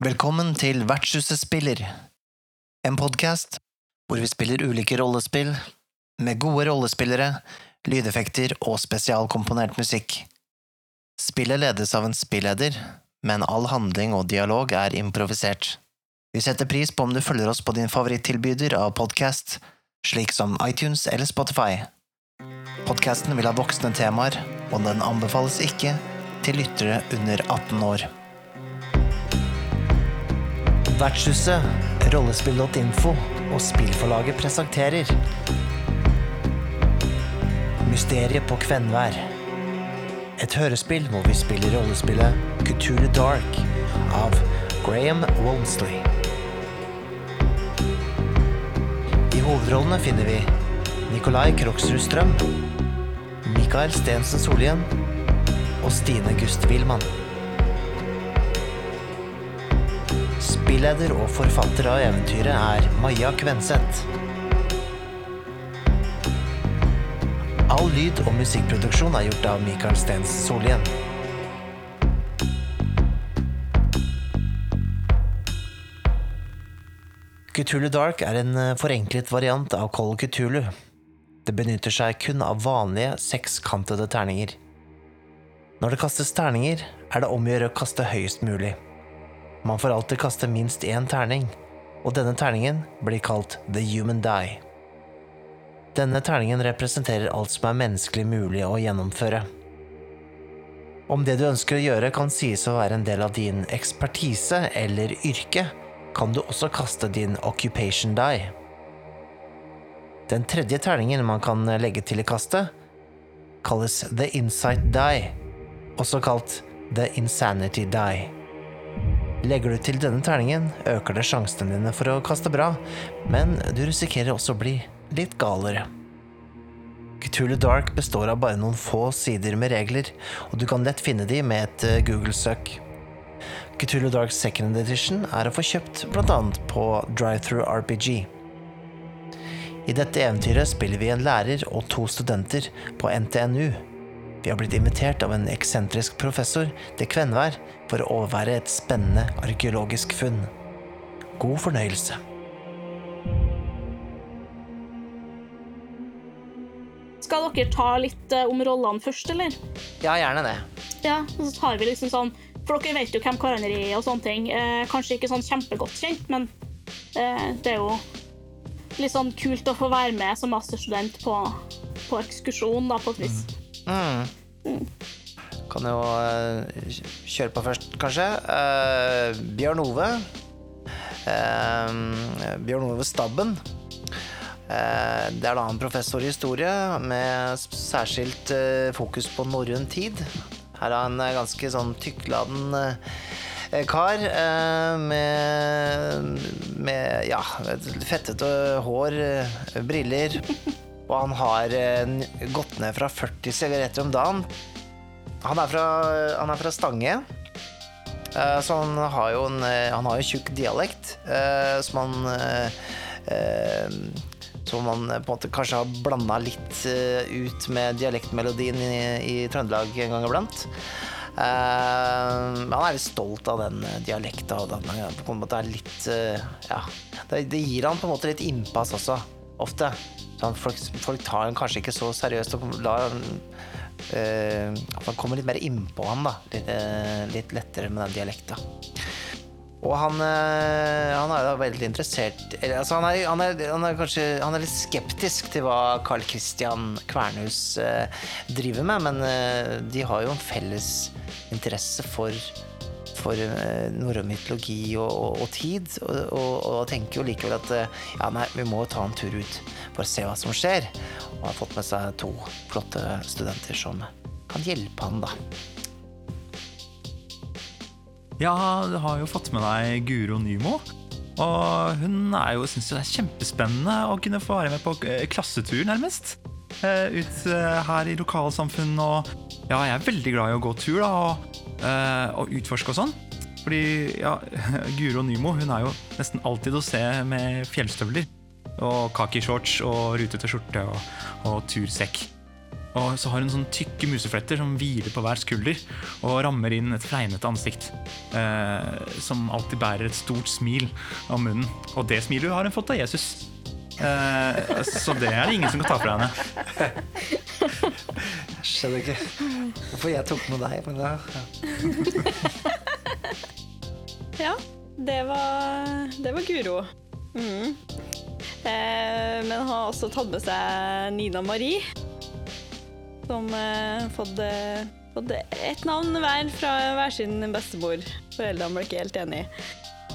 Velkommen til Vertshuset spiller, en podkast hvor vi spiller ulike rollespill med gode rollespillere, lydeffekter og spesialkomponert musikk. Spillet ledes av en spilleder, men all handling og dialog er improvisert. Vi setter pris på om du følger oss på din favorittilbyder av podkast, slik som iTunes eller Spotify. Podkasten vil ha voksne temaer, og den anbefales ikke til lyttere under 18 år. Vertshuset, rollespill.info og spillforlaget presenterer Mysteriet på Kvenvær. Et hørespill hvor vi spiller rollespillet Couture Dark av Graham Wolmsley. I hovedrollene finner vi Nikolai Kroksrud Strøm, Mikael Stensen Solien og Stine Gust Wilman. Spilleder og forfatter av eventyret er Maja Kvenseth. All lyd- og musikkproduksjon er gjort av Mikael Stens Solien. Cthulhu Dark er en eh, forenklet variant av Call Cthulhu. Det benytter seg kun av vanlige sekskantede terninger. Når det kastes terninger, er det om å gjøre å kaste høyest mulig. Man får alltid kaste minst én terning, og denne terningen blir kalt The Human Die. Denne terningen representerer alt som er menneskelig mulig å gjennomføre. Om det du ønsker å gjøre kan sies å være en del av din ekspertise eller yrke, kan du også kaste din occupation die. Den tredje terningen man kan legge til i kastet, kalles the insight die, også kalt the insanity die. Legger du til denne terningen, øker det sjansene dine for å kaste bra, men du risikerer også å bli litt galere. Cthulhu Dark består av bare noen få sider med regler, og du kan lett finne de med et eh, Google-søk. Cthulhu Dark Second Edition er å få kjøpt bl.a. på Drive-Through RPG. I dette eventyret spiller vi en lærer og to studenter på NTNU. Vi har blitt invitert av en eksentrisk professor til Kvenvær for å overvære et spennende arkeologisk funn. God fornøyelse. Skal dere ta litt eh, om rollene først, eller? Ja, gjerne det. Ja, og så tar vi liksom sånn For dere vet jo hvem hverandre er og sånne ting. Eh, kanskje ikke sånn kjempegodt kjent, men eh, det er jo litt sånn kult å få være med som masterstudent på, på ekskursjon, da, på et vis. Mm. Kan jo eh, kjøre på først, kanskje. Uh, Bjørn Ove. Uh, Bjørn Ove Stabben. Det er da en professor i historie med særskilt fokus på norrøn tid. Her er han en ganske sånn tykkladen kar med, med ja, fettete hår, briller. Og han har eh, gått ned fra 40 sigaretter om dagen. Han er fra, han er fra Stange. Eh, Så han har jo en eh, Han har jo tjukk dialekt som han Som han på en måte kanskje har blanda litt ut med dialektmelodien i, i Trøndelag en gang iblant. Uh, han er litt stolt av den dialekta, og eh, Ja. Det, det gir han på en måte litt innpass også, ofte. Sånn, folk, folk tar han kanskje ikke så seriøst og lar han eh, man kommer litt mer innpå han, da. Litt, eh, litt lettere med den dialekta. Og han, eh, han er da veldig interessert altså han, er, han, er, han er kanskje Han er litt skeptisk til hva Carl Christian Kvernhus driver med, men de har jo en felles interesse for for eh, norrøn mytologi og, og, og tid, og, og, tenker jo likevel at eh, ja, nei, vi må ta en tur ut for å se hva som skjer. Og har fått med seg to flotte studenter som kan hjelpe han, da. Ja, du har jo fått med deg Guro Nymo. Og hun er jo, syns jo det er kjempespennende å kunne få være med på eh, klassetur, nærmest. Ut her i lokalsamfunn og Ja, jeg er veldig glad i å gå tur, da, og, og utforske og sånn. Fordi ja, Guro Nymo hun er jo nesten alltid å se med fjellstøvler. Og kakishorts og rutete skjorte og, og tursekk. Og så har hun sånne tykke musefletter som hviler på hver skulder og rammer inn et fregnete ansikt. Eh, som alltid bærer et stort smil om munnen. Og det smilet har hun fått av Jesus. Eh, så det er det ingen som kan ta fra henne. Jeg skjønner ikke hvorfor jeg tok med deg. Men det, ja. Ja, det var, det var Guro. Mm. Eh, men har også tatt med seg Nina Marie. Som eh, fått, eh, fått ett navn hver fra hver sin bestemor. Foreldrene ble ikke helt enige.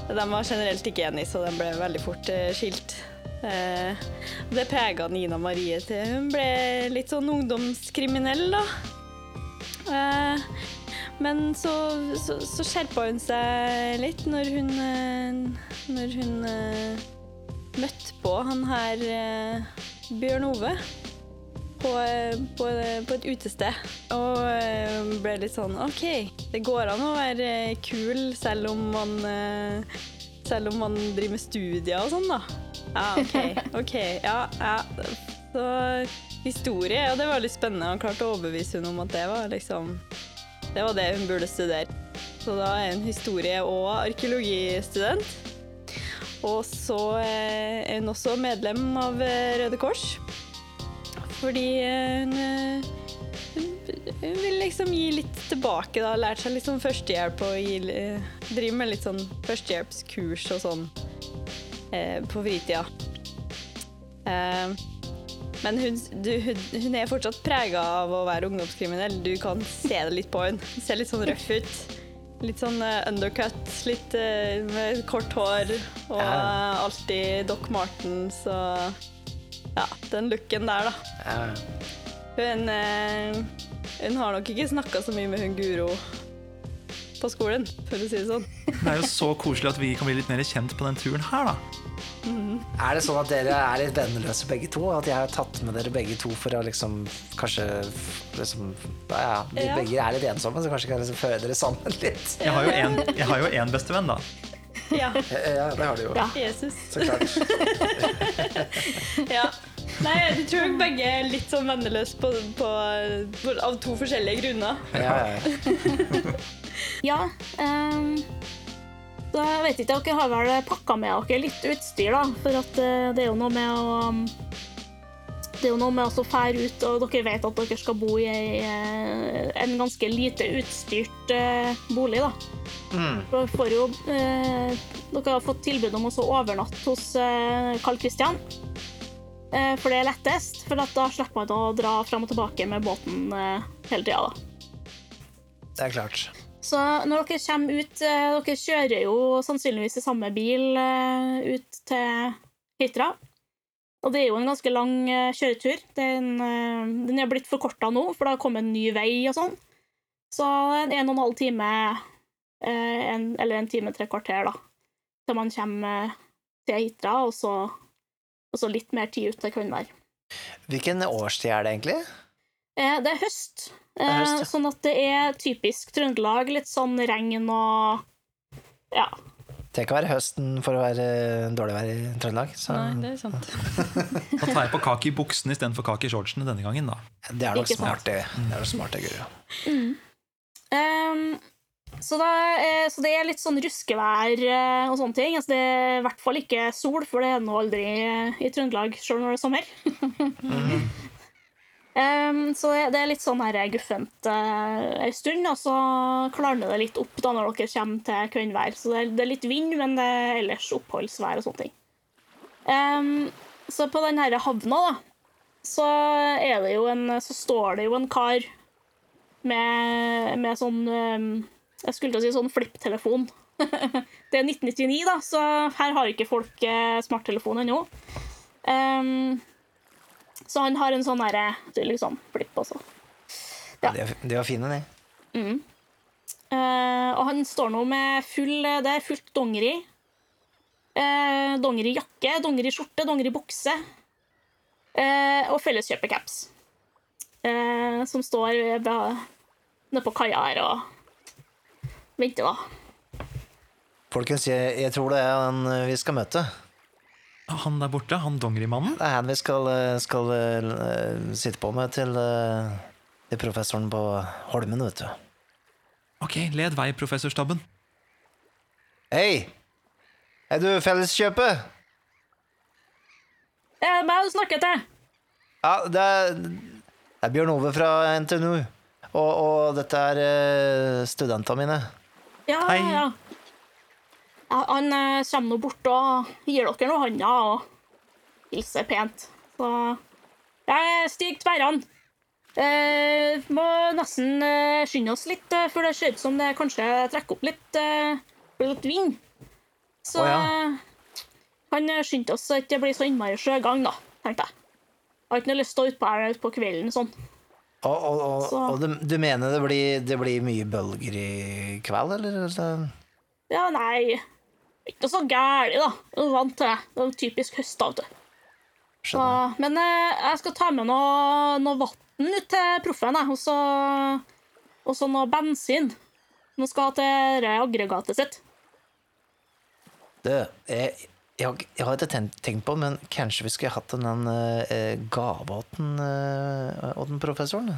De var generelt ikke enige, så de ble veldig fort eh, skilt. Eh, det prega Nina Marie til hun ble litt sånn ungdomskriminell, da. Eh, men så, så, så skjerpa hun seg litt når hun eh, Når hun eh, møtte på han her eh, Bjørn Ove på, på, på et utested. Og ble litt sånn OK, det går an å være kul selv om man Selv om man driver med studier og sånn, da. Ja, OK. ok, ja, ja. Så historie, ja, det var litt spennende. Han klarte å overbevise henne om at det var liksom det var det hun burde studere. Så da er hun historie- og arkeologistudent. Og så eh, er hun også medlem av eh, Røde Kors. Fordi hun, eh, hun vil liksom gi litt tilbake, da. Lært seg litt sånn førstehjelp og gi, driver med litt sånn førstehjelpskurs og sånn eh, på fritida. Eh, men hun, du, hun, hun er fortsatt prega av å være ungdomskriminell. Du kan se det litt på henne. Hun ser litt sånn røff ut. Litt sånn eh, undercut, litt uh, med kort hår og eh, alltid Doc Martens og Ja, den looken der, da. Hun, eh, hun har nok ikke snakka så mye med hun Guro på skolen, for å si det sånn. Det er jo så koselig at vi kan bli litt mer kjent på den turen her, da. Er det sånn at dere er litt venneløse begge to? At jeg har tatt med dere begge to for å liksom kanskje liksom, ja, ja, Vi Ja. begge er litt ensomme, så kanskje kan liksom føre dere sammen litt. Jeg har jo en, jeg har jo en bestevenn, da. Ja, Ja, det har du jo. Ja. Jesus. Så klart. Ja. Nei, jeg tror nok begge er litt sånn venneløse på, på, på, av to forskjellige grunner. Ja, ja, ja. Ja. ehm, jeg vet ikke, dere har vel pakka med dere litt utstyr, da. For at eh, det er jo noe med å um, Det er jo noe med å fære ut, og dere vet at dere skal bo i ei, eh, en ganske lite utstyrt eh, bolig, da. Mm. Dere får jo eh, Dere har fått tilbud om å så overnatte hos Carl Christian. For det er lettest, for at da slipper man å dra fram og tilbake med båten eh, hele tida. Det er klart. Så når dere kommer ut eh, Dere kjører jo sannsynligvis i samme bil eh, ut til Hitra. Og det er jo en ganske lang eh, kjøretur. Den, eh, den er blitt forkorta nå, for det har kommet en ny vei og sånn. Så en en og en halv time, eh, en, eller en time, tre kvarter, da, til man kommer eh, til Hitra, og så, og så litt mer tid ut kan være. Hvilken årstid er det egentlig? Eh, Det er høst, er høst, ja. eh, sånn at det er typisk Trøndelag. Litt sånn regn og Ja. Tenk å være høsten for å være dårlig vær i Trøndelag. Så Nei, det er sant. Da tar jeg på kake i buksene istedenfor kake i shortsene denne gangen, da. det er nok smart, det. Det er nok smart, det, Guro. Ehm, så, da, eh, så det er litt sånn ruskevær eh, og sånne ting. Altså, det er i hvert fall ikke sol, for det er nå aldri eh, i Trøndelag, sjøl når det er sommer. Ehm, så det, er litt sånn her guffent ei stund, og så klarner det litt opp da når dere kommer til kveldvær. Så det er, det er litt vind, men det er ellers oppholdsvær og sånne ting. Um, så på den her havna, da, så er det jo en Så står det jo en kar med, med sånn ehm, Jeg skulle til å si sånn flipptelefon. det er 1999, da, så her har ikke folk eh, smarttelefon ennå. Um, så han har en sånn derre liksom, flipp også. Ja. ja de var fine, de. Eh, og han står nå med full Det er fullt dongeri. Uh, dongerijakke, dongeriskjorte, dongeribukse. Uh, og felleskjøpecaps. Uh, som står nede på kaia her og venter, hva? Folkens, jeg, jeg tror det er han vi skal møte. Han der borte, han dongerimannen? Det er han vi skal, eh, skal eh, sitte på med til, eh, til professoren på Holmen, vet du. Ok, led vei, professorstaben Hei! Er du Felleskjøpet? Det er meg du snakker til. Ja, det er, det er Bjørn Ove fra NTNU. Og, og dette er eh, studentene mine. Ja, Hei. ja. ja han eh, kommer nå bort og gir dere noe hånda og hilser pent. Så Jeg stiger Tverran. Eh, må nesten eh, skynde oss litt, eh, for det ser ut som det kanskje trekker opp litt, eh, litt vind. Så Å, ja. eh, han eh, skyndte oss så det ikke blir så innmari sjøgang, da, tenkte jeg. Jeg har ikke noe lyst til å stå utpå her utpå kvelden sånn. Og, og, og, Så- og du, du mener det blir, det blir mye bølger i kveld, eller? eller? Ja, nei Ikke så gæli, da. Jeg er vant til det. Det er typisk høst, da. Så, men eh, jeg skal ta med noe, noe vann ut til proffen, og så noe bensin. Nå skal ha til aggregatet sitt. Du, jeg, jeg, har- jeg har ikke tenkt, tenkt på men kanskje vi skulle hatt den uh, gaveåten uh, åten professoren?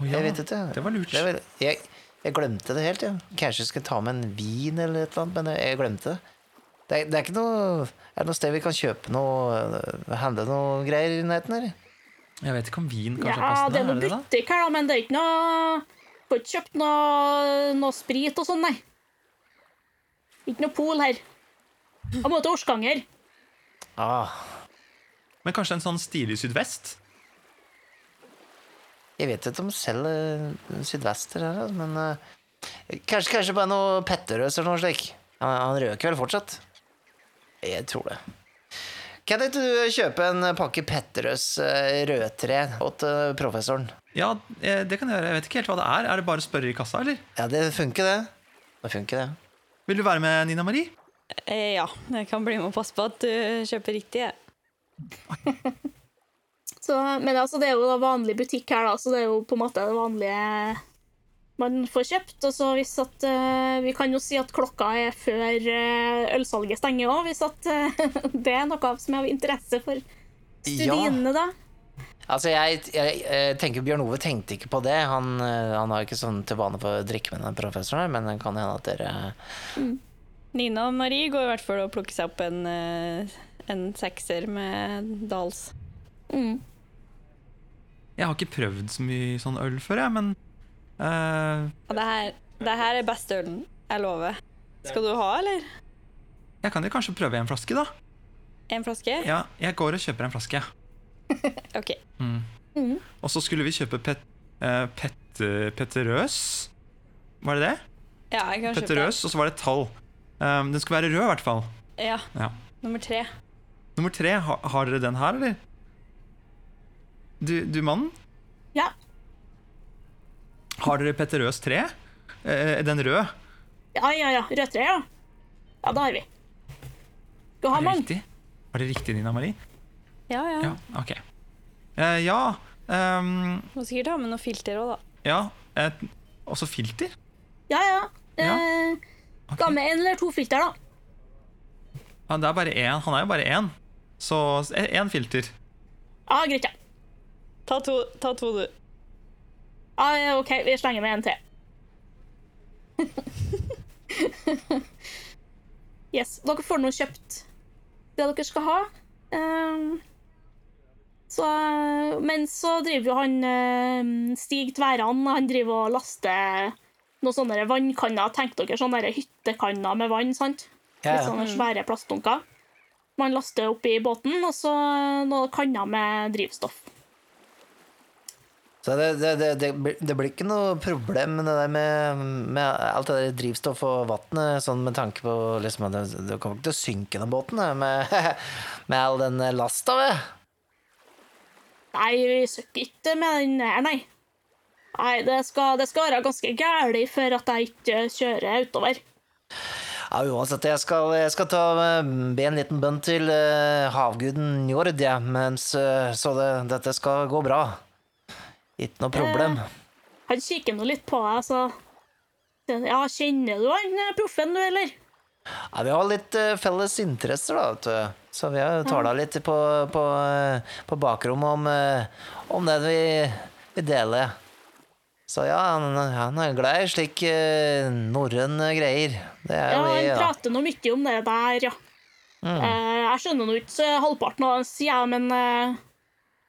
Oh, ja, Jeg vet ikke. Det var lurt. Det var- jeg, jeg glemte det helt, ja. Kanskje vi skulle ta med en vin eller et eller annet, men jeg, glemte det. Det er, det er ikke noe Er det noe sted vi kan kjøpe noe uh, Handle noe greier i nærheten, her? Jeg vet ikke om vin kanskje er Ja, passende. det er noe er butikk her, da, men det er ikke noe Får ikke kjøpt noe, noe sprit og sånn, nei. Ikke noe pol her. Jeg må til Orskanger. Ah, Men kanskje en sånn stilig sydvest? jeg vet ikke om selv uh, sydvester her, men uh, kanskje, kanskje bare noe Petterøes eller noe slik. Han, han røker vel fortsatt? Jeg tror det. Kan ikke du kjøpe en pakke Petterøes uh, rødtre åt uh, professoren? Ja, eh, det kan jeg gjøre. Jeg vet ikke helt hva det er. Er det bare å spørre i kassa, eller? Ja, det funker, det. Det funker, det. Vil du være med, Nina Marie? Eh, ja, jeg kan bli med og passe på at du kjøper riktig. jeg. Så, men altså, det er jo da vanlig butikk her, da, så det er jo på en måte det vanlige man får kjøpt. Og så hvis at uh, Vi kan jo si at klokka er før uh, ølsalget stenger òg, hvis at uh, det er noe som er av interesse for studiene, da. Altså, jeg, jeg, jeg tenker Bjørn Ove tenkte ikke på det. Han, han har ikke sånn til vane for å drikke med den professoren, her, men det kan hende at dere Nina og Marie går i hvert fall og plukker seg opp en, eh, en sekser med Dals. Mm. Jeg har ikke prøvd så mye sånn øl før, jeg, men uh, Og det her, det her er beste ølen. Jeg lover. Skal du ha, eller? jeg kan jo kanskje prøve en flaske, da. En flaske? Ja, jeg går og kjøper en flaske. jeg. OK. Mm. Og så skulle vi kjøpe pet, uh, pet, Petterøs. Var det det? Ja, jeg kan kjøpe Petterøs, og så var det et tall. Um, den skulle være rød, i hvert fall. Ja, Ja. nummer tre. Nummer tre, ha, har dere den her, eller? Du, du mannen? Ja. Har dere Petter Røes tre? Eh, den rød? ja, ja, ja. Rødtre, ja. Ja, det har vi. Skal ha Var mange. riktig? Var det riktig, Nina Marie? Ja, ja. Ja, ok. Eh, ja ehm, Må sikkert ha med noe filter òg, da. Ja. eh, også filter? Ja, ja. Ja. Eh, Ok. Ga med en eller to filter, da. Ja, det er bare én. Han er jo bare én. Så én filter. Ja, greit, ja. Ta to, ta to du. Ja, ja, OK, vi slenger med en til. yes. Dere får nå kjøpt det dere skal ha. Um, så, men så driver jo han ehm, Stig Tveran han driver og laster noen sånne vannkanner. Tenk dere sånne hyttekanner med vann, sant? Ja, Litt sånne svære plastdunker. Man laster opp i båten, og så noen kanner med drivstoff. Så det, det, det, det, blir- ikke noe problem med med, med alt det der drivstoff og vannet, sånn med tanke på liksom, at det, det kommer ikke til å synke den båten med, med all den lasta, ved. Nei, vi søker ikke med den her, nei. Nei, det skal, det skal være ganske gærlig for at jeg ikke kjører utover. Ja, uansett, jeg skal, jeg skal ta eh, be en liten bønn til uh, havguden Njord, ja, mens, uh, så det, dette skal gå bra. Ikke noe problem. Han kikker nå litt på deg, så Ja, kjenner du han eh, proffen, du, eller? Ja, vi har litt uh, felles interesser, da, vet du. Så vi har jo tala litt på, på, på bakrommet om, eh, om det vi, vi deler. Så ja, han, han er glad i slik uh, norrøn greier. Det er Ja, jo vi, han prater nå mye om det der, ja. Eh, jeg skjønner nå ikke halvparten av det han sier, men uh,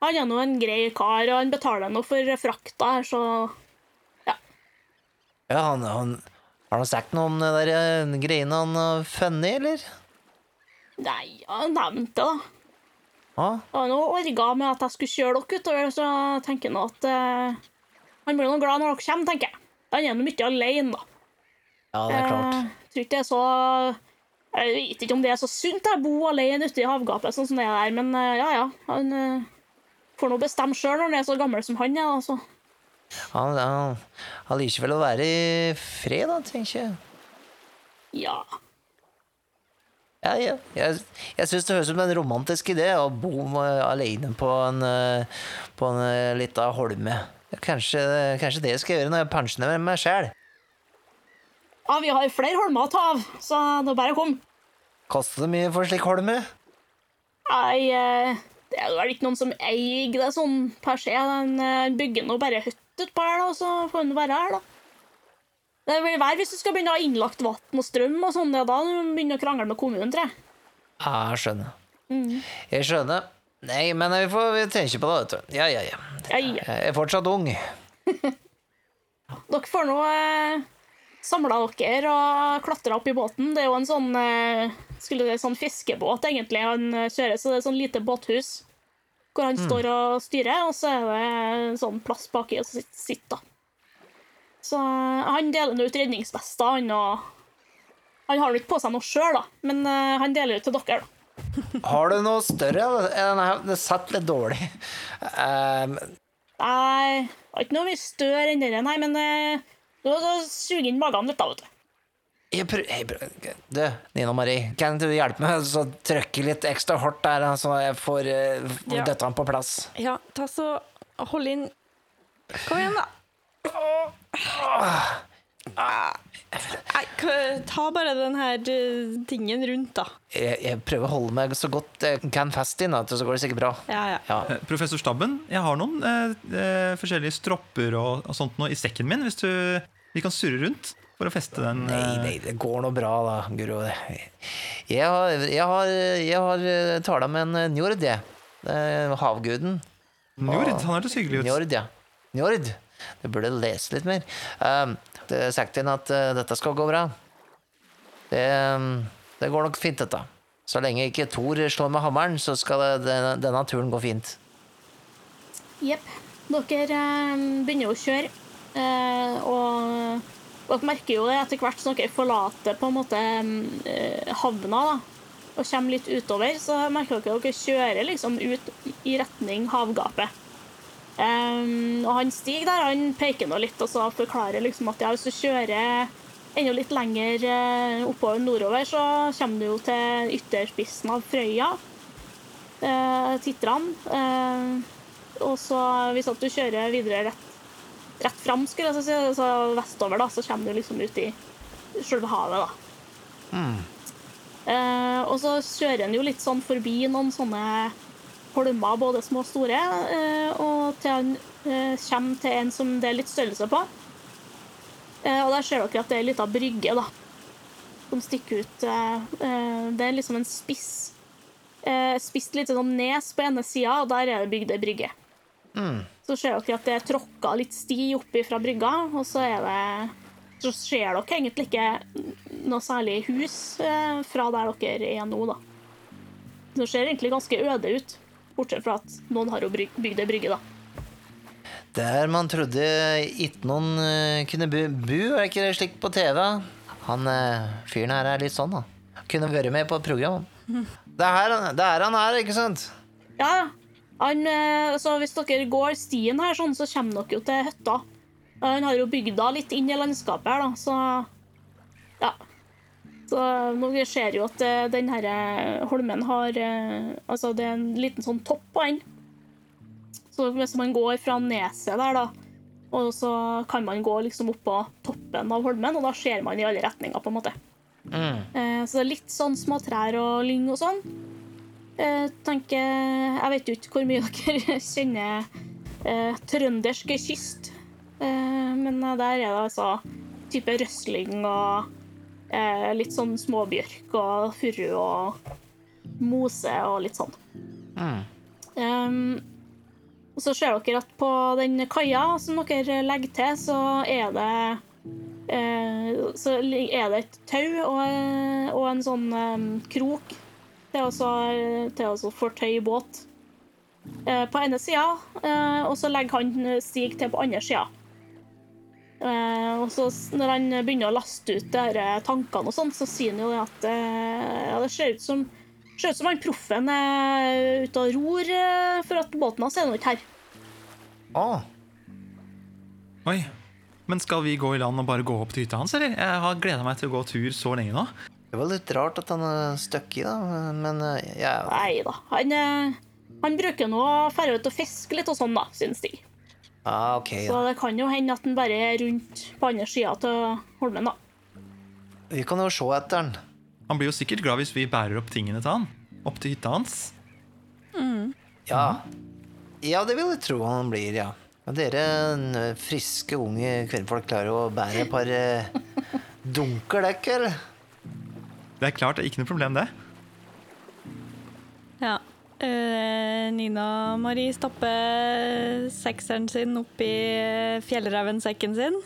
han er nå en grei kar, og han betaler nå for frakta her, så Ja, han, han, har han sagt noe om det der eh, greiene han har funnet, eller? Nei, han nevnte det, da. Ah? Han orga med at jeg skulle kjøre dere utover, så jeg tenker nå at eh, Han blir nå glad når dere kommer, tenker jeg. Han er nå mye alene, da. ja det er klart. Jeg tror ikke det er så Jeg vet ikke om det er så sunt å bo alene ute i havgapet, sånn som det er der, men eh, ja, ja. Han eh, får nå bestemme sjøl når han er så gammel som han er. altså. Han, han, han liker vel å være i fred, da, tenker jeg. Ja. Ja, ja. Jeg, jeg syns det høres ut som en romantisk idé å bo alene på en, eh, på en eh, lita holme. Kanskje, kanskje det jeg gjøre når jeg pensjonerer meg sjæl. ja, vi har flere holmer å ta av, så det er bare å komme. Koster det mye for slik holme? Nei, eh, det er vel ikke noen som eier det sånn per se. Den eh, bygger nå bare hytte utpå her, da, så får den være her, da. Det vil være hvis du skal begynne å ha innlagt vann og strøm og sånn. ja, da da du begynner å krangle med kommunen, tror jeg. Ja, jeg skjønner. Jeg skjønner. Nei, men vi får vi tenke på det, vet du. Ja, ja, ja. Jeg er fortsatt ung. Dere får nå eh, samla dere og klatra opp i båten. Det er jo en sånn eh, skulle det sånn fiskebåt, egentlig, han eh, kjører, så det er sånn lite båthus hvor han står og styrer, og så er det en sånn plass baki og så sitter, sitter. Så eh, han deler ut redningsvester, han og Han har nå ikke på seg noe sjøl, da, men eh, han deler ut til dere, da. Har du noe større? Den er- Det satt litt dårlig. Um, Nei, det var ikke noe større enn dere, nei, men eh, du må suge inn magen litt, da, vet du. jeg prøver, jeg prøver. Du, Nina Marie, kan du hjelpe meg å trykke litt ekstra hardt der, så jeg får uh, Ja. dette på plass? Ja, ta så Hold inn Kom igjen, da. Nei, ta bare den her eh, tingen rundt, da. Jeg, jeg prøver å holde meg så godt jeg kan fast inn, vet så går det sikkert bra. Ja, ja. Ja. Eh, Professor Stabben, jeg har noen eh, eh, forskjellige stropper og, og sånt nå i sekken min. Hvis du, vi kan surre rundt for å feste den. Nei, eh, nei, det går nå bra, da, Guro. Jeg har, jeg har, jeg har tala med en Njord, jeg. Havguden. Njord, han hørtes hyggelig ut. Njord, ja. Njord. Det burde lese litt mer. Um, det er sagt inn at uh, dette skal gå bra. Det, um, det går nok fint, dette. Så lenge ikke Thor slår med hammeren, så skal denne, denne turen gå fint. Jepp. Dere eh, begynner å kjøre, eh, og dere merker jo det etter hvert som dere forlater på en måte eh, havna da, og kommer litt utover, så merker dere at dere kjører liksom ut i retning havgapet. Um, og han Stig der, han peker nå litt og så forklarer liksom at ja, hvis du kjører enda litt lenger eh, oppover nordover, så kommer du jo til ytterspissen av Frøya, uh, Titran. Uh, og så hvis at du kjører videre rett, rett fram, skulle jeg si, så vestover, da, så kommer du liksom ut i selve havet, da. Eh, og så kjører en jo litt sånn forbi noen sånne holmer, både små og store, eh, og til han eh, kommer til en som det er litt størrelse på. Eh, og der ser dere at det er ei lita brygge, da, som stikker ut. Det er liksom en spiss spist litt sånn nes på ene sida, og der er det bygd ei brygge. Så ser dere at det er tråkka litt sti oppi fra brygga, og så er det så ser dere egentlig ikke noe særlig hus fra der dere er nå, da. Det ser egentlig ganske øde ut, bortsett fra at noen har jo bygd ei brygge, da. Der man trodde ikke noen eh, kunne bu, bu, er ikke det slik på TV? Han eh, fyren her er litt sånn, da. Kunne vært med på et program. Det er her, det er han er, ikke sant? Ja, han, eh, så hvis dere går stien her, sånn, så kommer dere jo til hytta. Han har jo bygda litt inn i landskapet her, da, så Ja. Så nå ser jo at eh, den her eh, holmen har eh, Altså, det er en liten sånn topp på den. Så hvis man går fra neset der, da, og så kan man gå liksom på toppen av holmen, og da ser man i alle retninger, på en måte. Mm. Så det er litt sånn småtrær og lyng og sånn. Jeg tenker Jeg vet jo ikke hvor mye dere kjenner eh, trøndersk kyst. Eh, men der er det altså type røsling og eh, litt sånn småbjørk og furu og mose og litt sånn. Mm. Um, og så ser dere at på den kaia som dere legger til, så er det eh, Så er det et tau og, og en sånn em, krok til å så- til å fortøye båt. Eh, på ene sida, eh, og så legger han Stig til på andre sida. Eh, og så når han begynner å laste ut de her eh, tankene og sånn, så sier han jo at eh, ja, det ser ut som Ser ut som han proffen er ute og ror, for at båten hans er nå ikke her. Ah. Oi. Men skal vi gå i land og bare gå opp til hytta hans, eller? Jeg har gleda meg til å gå tur så lenge nå. det var litt rart at han er stuck i, da. Men jeg Nei da. Han, han bruker nå å dra ut og fiske litt og sånn, da, syns de. Ah, OK, Så det kan jo hende at han bare er rundt på andre sida til Holmen, da. Vi kan jo se etter han. Han blir jo sikkert glad hvis vi bærer opp tingene til han. Opp til hytta hans. Ja. Ja, det vil jeg tro han blir, ja. Men dere friske, unge kvinnfolk klarer jo å bære et par eh, dunker dekk, eller? Det er klart, det er ikke noe problem, det. Ja. Eh, Nina Marie stapper sekseren sin oppi fjellrevensekken sin.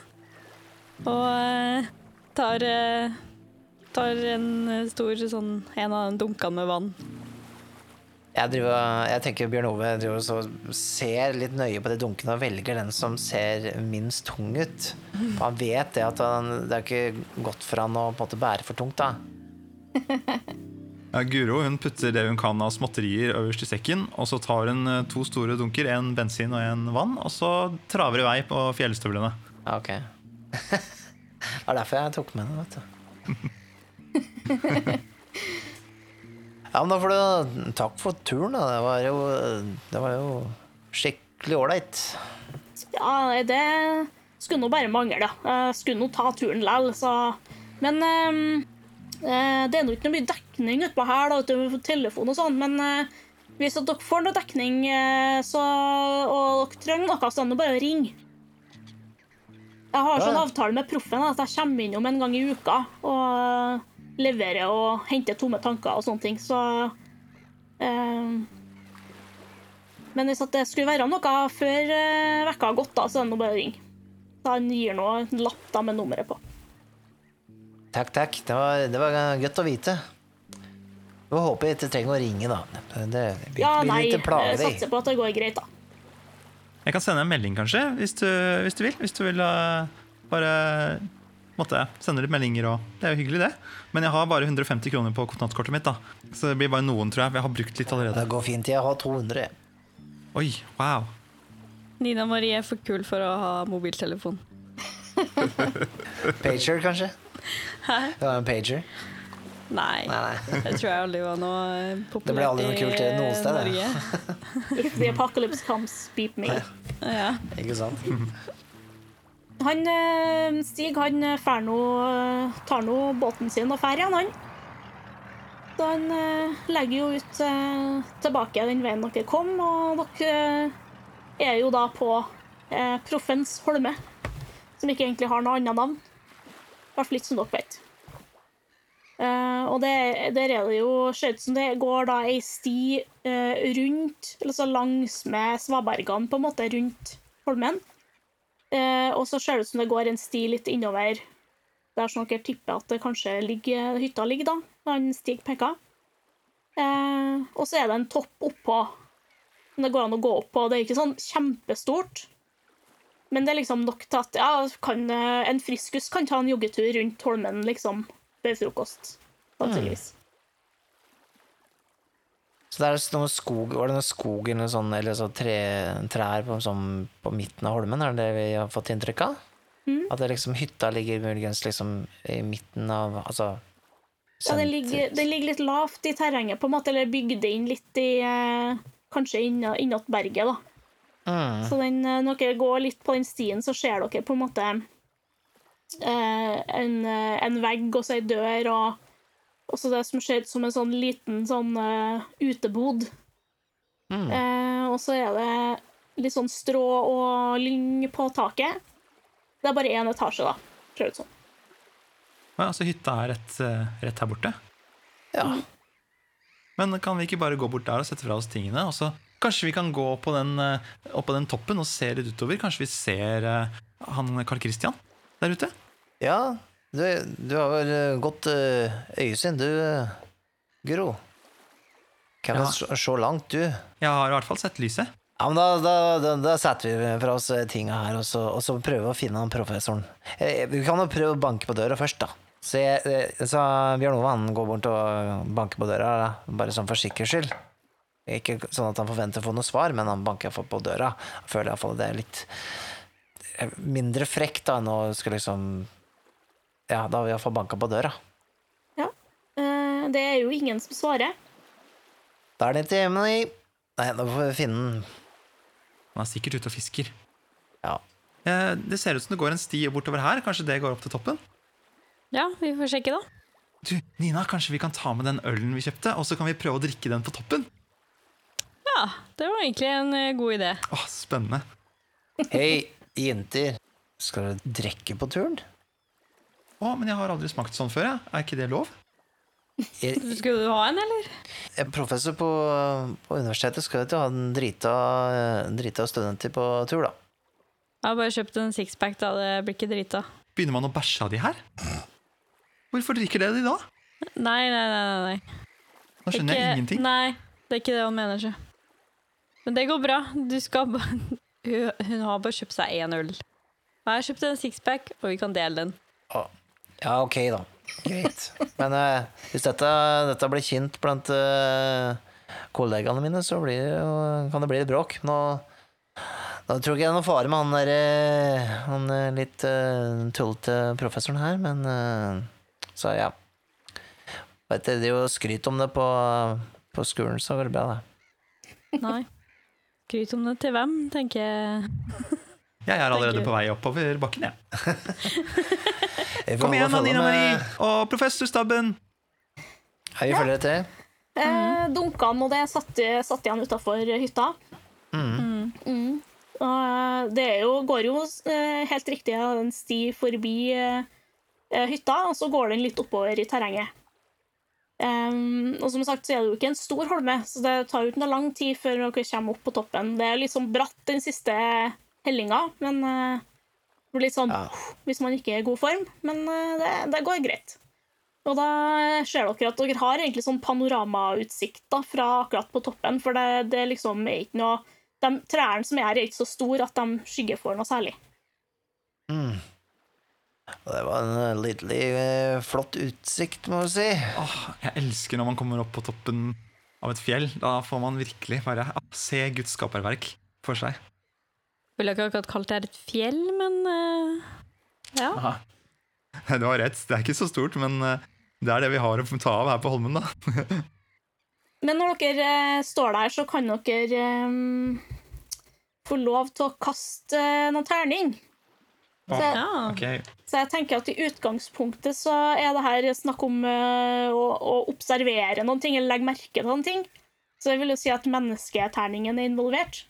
Og eh, tar, eh, tar en stor sånn En av de dunkene med vann. Jeg, driver, jeg tenker Bjørn Ove ser litt nøye på de dunkene og velger den som ser minst tung ut. Han vet det at han, det er ikke godt for han å på en måte bære for tungt. da. Ja, Guro hun putter det hun kan av småtterier øverst i sekken, og så tar hun eh, to store dunker, en bensin og en vann, og så traver i vei på fjellstøvlene. Ja, ok. det var derfor jeg tok med den, vet du. ja, men da får du takk for turen, da. Det var jo, det var jo skikkelig ålreit. Ja, det skulle nå bare mangle, da. Jeg skulle nå ta turen likevel, så Men eh, det er nå ikke noe mye dekning utpå her, da, utover telefon og sånn, men eh, hvis dere får noe dekning eh, så, og dere trenger noe, så er det bare å ringe. Jeg har sånn avtale med proffen at jeg kommer innom en gang i uka og leverer og henter tomme tanker og sånne ting, så eh, Men hvis at det skulle være noe før eh, vekka har gått, da, så er det bare å ringe. Han gir nå en lapp da med nummeret på. Takk, takk. Det var, det var godt å vite. Vi håper jeg ikke trenger å ringe, da. Det, blir Ja, nei, jeg satser på at det går greit, da. Jeg kan sende en melding, kanskje, hvis du, hvis du vil. Hvis du vil uh, bare måtte sende litt meldinger og Det er jo hyggelig, det. Men jeg har bare 150 kroner på kontantkortet mitt, da. Så det blir bare noen, tror jeg. Jeg har brukt litt allerede. Det går fint. Jeg har 200. Oi, wow. Nina Marie er for kul for å ha mobiltelefon. Pager, kanskje? Hæ? Det var en pager. Nei, Nei, nei. det tror jeg aldri var noe populært ble aldri noe kult i noe sted, det. Norge. If the apocalypse comes, beep me. Ja. Ikke sant? Han eh, Stig han eh, fær nå, eh, tar nå båten sin og drar igjen, han. Så han legger jo ut tilbake den veien dere kom, og dere er jo da på Proffens Holme, som ikke egentlig har noe annet navn. Hvert fall ikke som dere vet. Uh, og det, der er det jo ser ut som det går da ei sti uh, rundt, eller så langs med svabergene, på en måte, rundt holmen. Uh, og så ser det ut som det går en sti litt innover der som dere tipper at det kanskje ligger, hytta ligger, da. Han Stig peker. Eh, og så er det en topp oppå som det går an å gå opp på. Det er ikke sånn kjempestort, men det er liksom nok til at ja, kan, eh, en friskus kan ta en joggetur rundt Holmen liksom før frokost. Mm. Så det er noe skog, var det noe skog eller noe sånt, eller så tre, trær på, sånn, på midten av holmen? Er det det vi har fått inntrykk av? Mm. At det liksom, hytta ligger muligens liksom i midten av Altså Ja, den ligger, den ligger litt lavt i terrenget, på en måte, eller bygd inn litt i eh, Kanskje innat berget, da. Mm. Så den, eh, når dere går litt på den stien, så ser dere på en måte eh, en, eh, en vegg og så ei dør, og også det som ser ut som en sånn liten sånn uh, utebod. Mm. Eh, og så er det litt sånn strå og lyng på taket. Det er bare én etasje, da, ser det ut som. Ja, så hytta er rett, rett her borte. Ja. Men kan vi ikke bare gå bort der og sette fra oss tingene? Og så Kanskje vi kan gå på den, eh, opp på den toppen og se litt utover? Kanskje vi ser uh, han Carl Christian der ute? ja du, du har vel eh, godt uh, øyesyn, du, uh, Guro. Kan Ja. se- se langt, du. Jeg har i hvert fall sett lyset. Ja, men da, da, da, da setter vi fra oss tinga her, og så, og så prøver vi å finne han professoren. Vi kan jo prøve å banke på døra først, da. Så, jeg, så Bjørn Ove han går bort og banker på døra, bare sånn for sikkerhets skyld. Ikke sånn at han forventer å få noe svar, men han banker iallfall på døra. Jeg føler iallfall det er litt eh, mindre frekt da, enn å skulle liksom Ja, da har vi iallfall banka på døra. Ja. det er jo ingen som svarer. Da er det ikke hjemme, nei. Da får vi finne den. Han er sikkert ute og fisker. Ja. Eh, Det ser ut som det går en sti bortover her. Kanskje det går opp til toppen? Ja, vi får sjekke, da. Du, Nina, kanskje vi kan ta med den ølen vi kjøpte, og så kan vi prøve å drikke den på toppen? Ja, det var egentlig en eh, god idé. Åh, Spennende. Hei, jenter. Skal dere drikke på turen? Å, men jeg har aldri smakt sånn før. Jeg. Er ikke det lov? Jeg, Skulle du ha en, eller? jeg er professor på, på universitetet. Skal ikke ha en drita, drita studenter på tur, da. Jeg har bare kjøpt en sixpack, da. Det blir ikke drita. Begynner man å bæsje av de her? Hvorfor drikker dere de da? Nei, nei, nei. nei, nei. Nå skjønner jeg ingenting. Nei, det er ikke det han mener, så. Men det går bra. Du skal hun, har bare kjøpt seg én øl. Jeg har kjøpt en sixpack, og vi kan dele den. Ja, ok, da. Greit. Men eh, hvis dette, dette blir kjent blant eh, kollegaene mine, så blir det, jo- kan det bli litt bråk. Nå, nå tror ikke det er noe fare med han der eh, Han eh, litt uh, tullete professoren her, men eh, Så ja. Vet du, er jo skryt om det på, på skolen, så går det bra, det. Nei. Skryt om det til hvem, tenker jeg. Jeg er allerede på vei oppover bakken, jeg. Kom igjen, Nina Marie! og professorstabben! Hei, vi følger etter. Eh, dunkene og det satt, satt igjen utafor hytta. Mm. Mm. Og eh, det er jo, går jo eh, helt riktig en sti forbi hytta, og så går den litt oppover i terrenget. Em, og som sagt så er det jo ikke en stor holme, så det tar jo ikke noe lang tid før dere kommer opp på toppen. Det er litt sånn bratt den siste hellinga, men uh, det blir litt sånn Ja. hvis man ikke er i god form. Men uh, det, det går greit. Og da ser dere at dere har egentlig sånn panoramautsikt da, fra akkurat på toppen, for det, det liksom er ikke noe de trærne som er her, er ikke så store at de skygger for noe særlig. Mm. Og det var en eh, lidderlig eh, flott utsikt, må du si. Åh, jeg elsker når man kommer opp på toppen av et fjell. Da får man virkelig bare ah, se Guds skaperverk for seg. Ville ikke akkurat kalt det her et fjell, men eh, ja. Du har rett, det er ikke så stort, men eh, det er det vi har å ta av her på Holmen, da. Men når dere eh, står der, så kan dere eh, få lov til å kaste eh, noen terning. Så jeg, ja. Ok, så jeg tenker at i utgangspunktet så er det her snakk om eh, å, å observere noen ting, eller legge merke til noen ting. Så jeg vil jo si at mennesketerningen er involvert.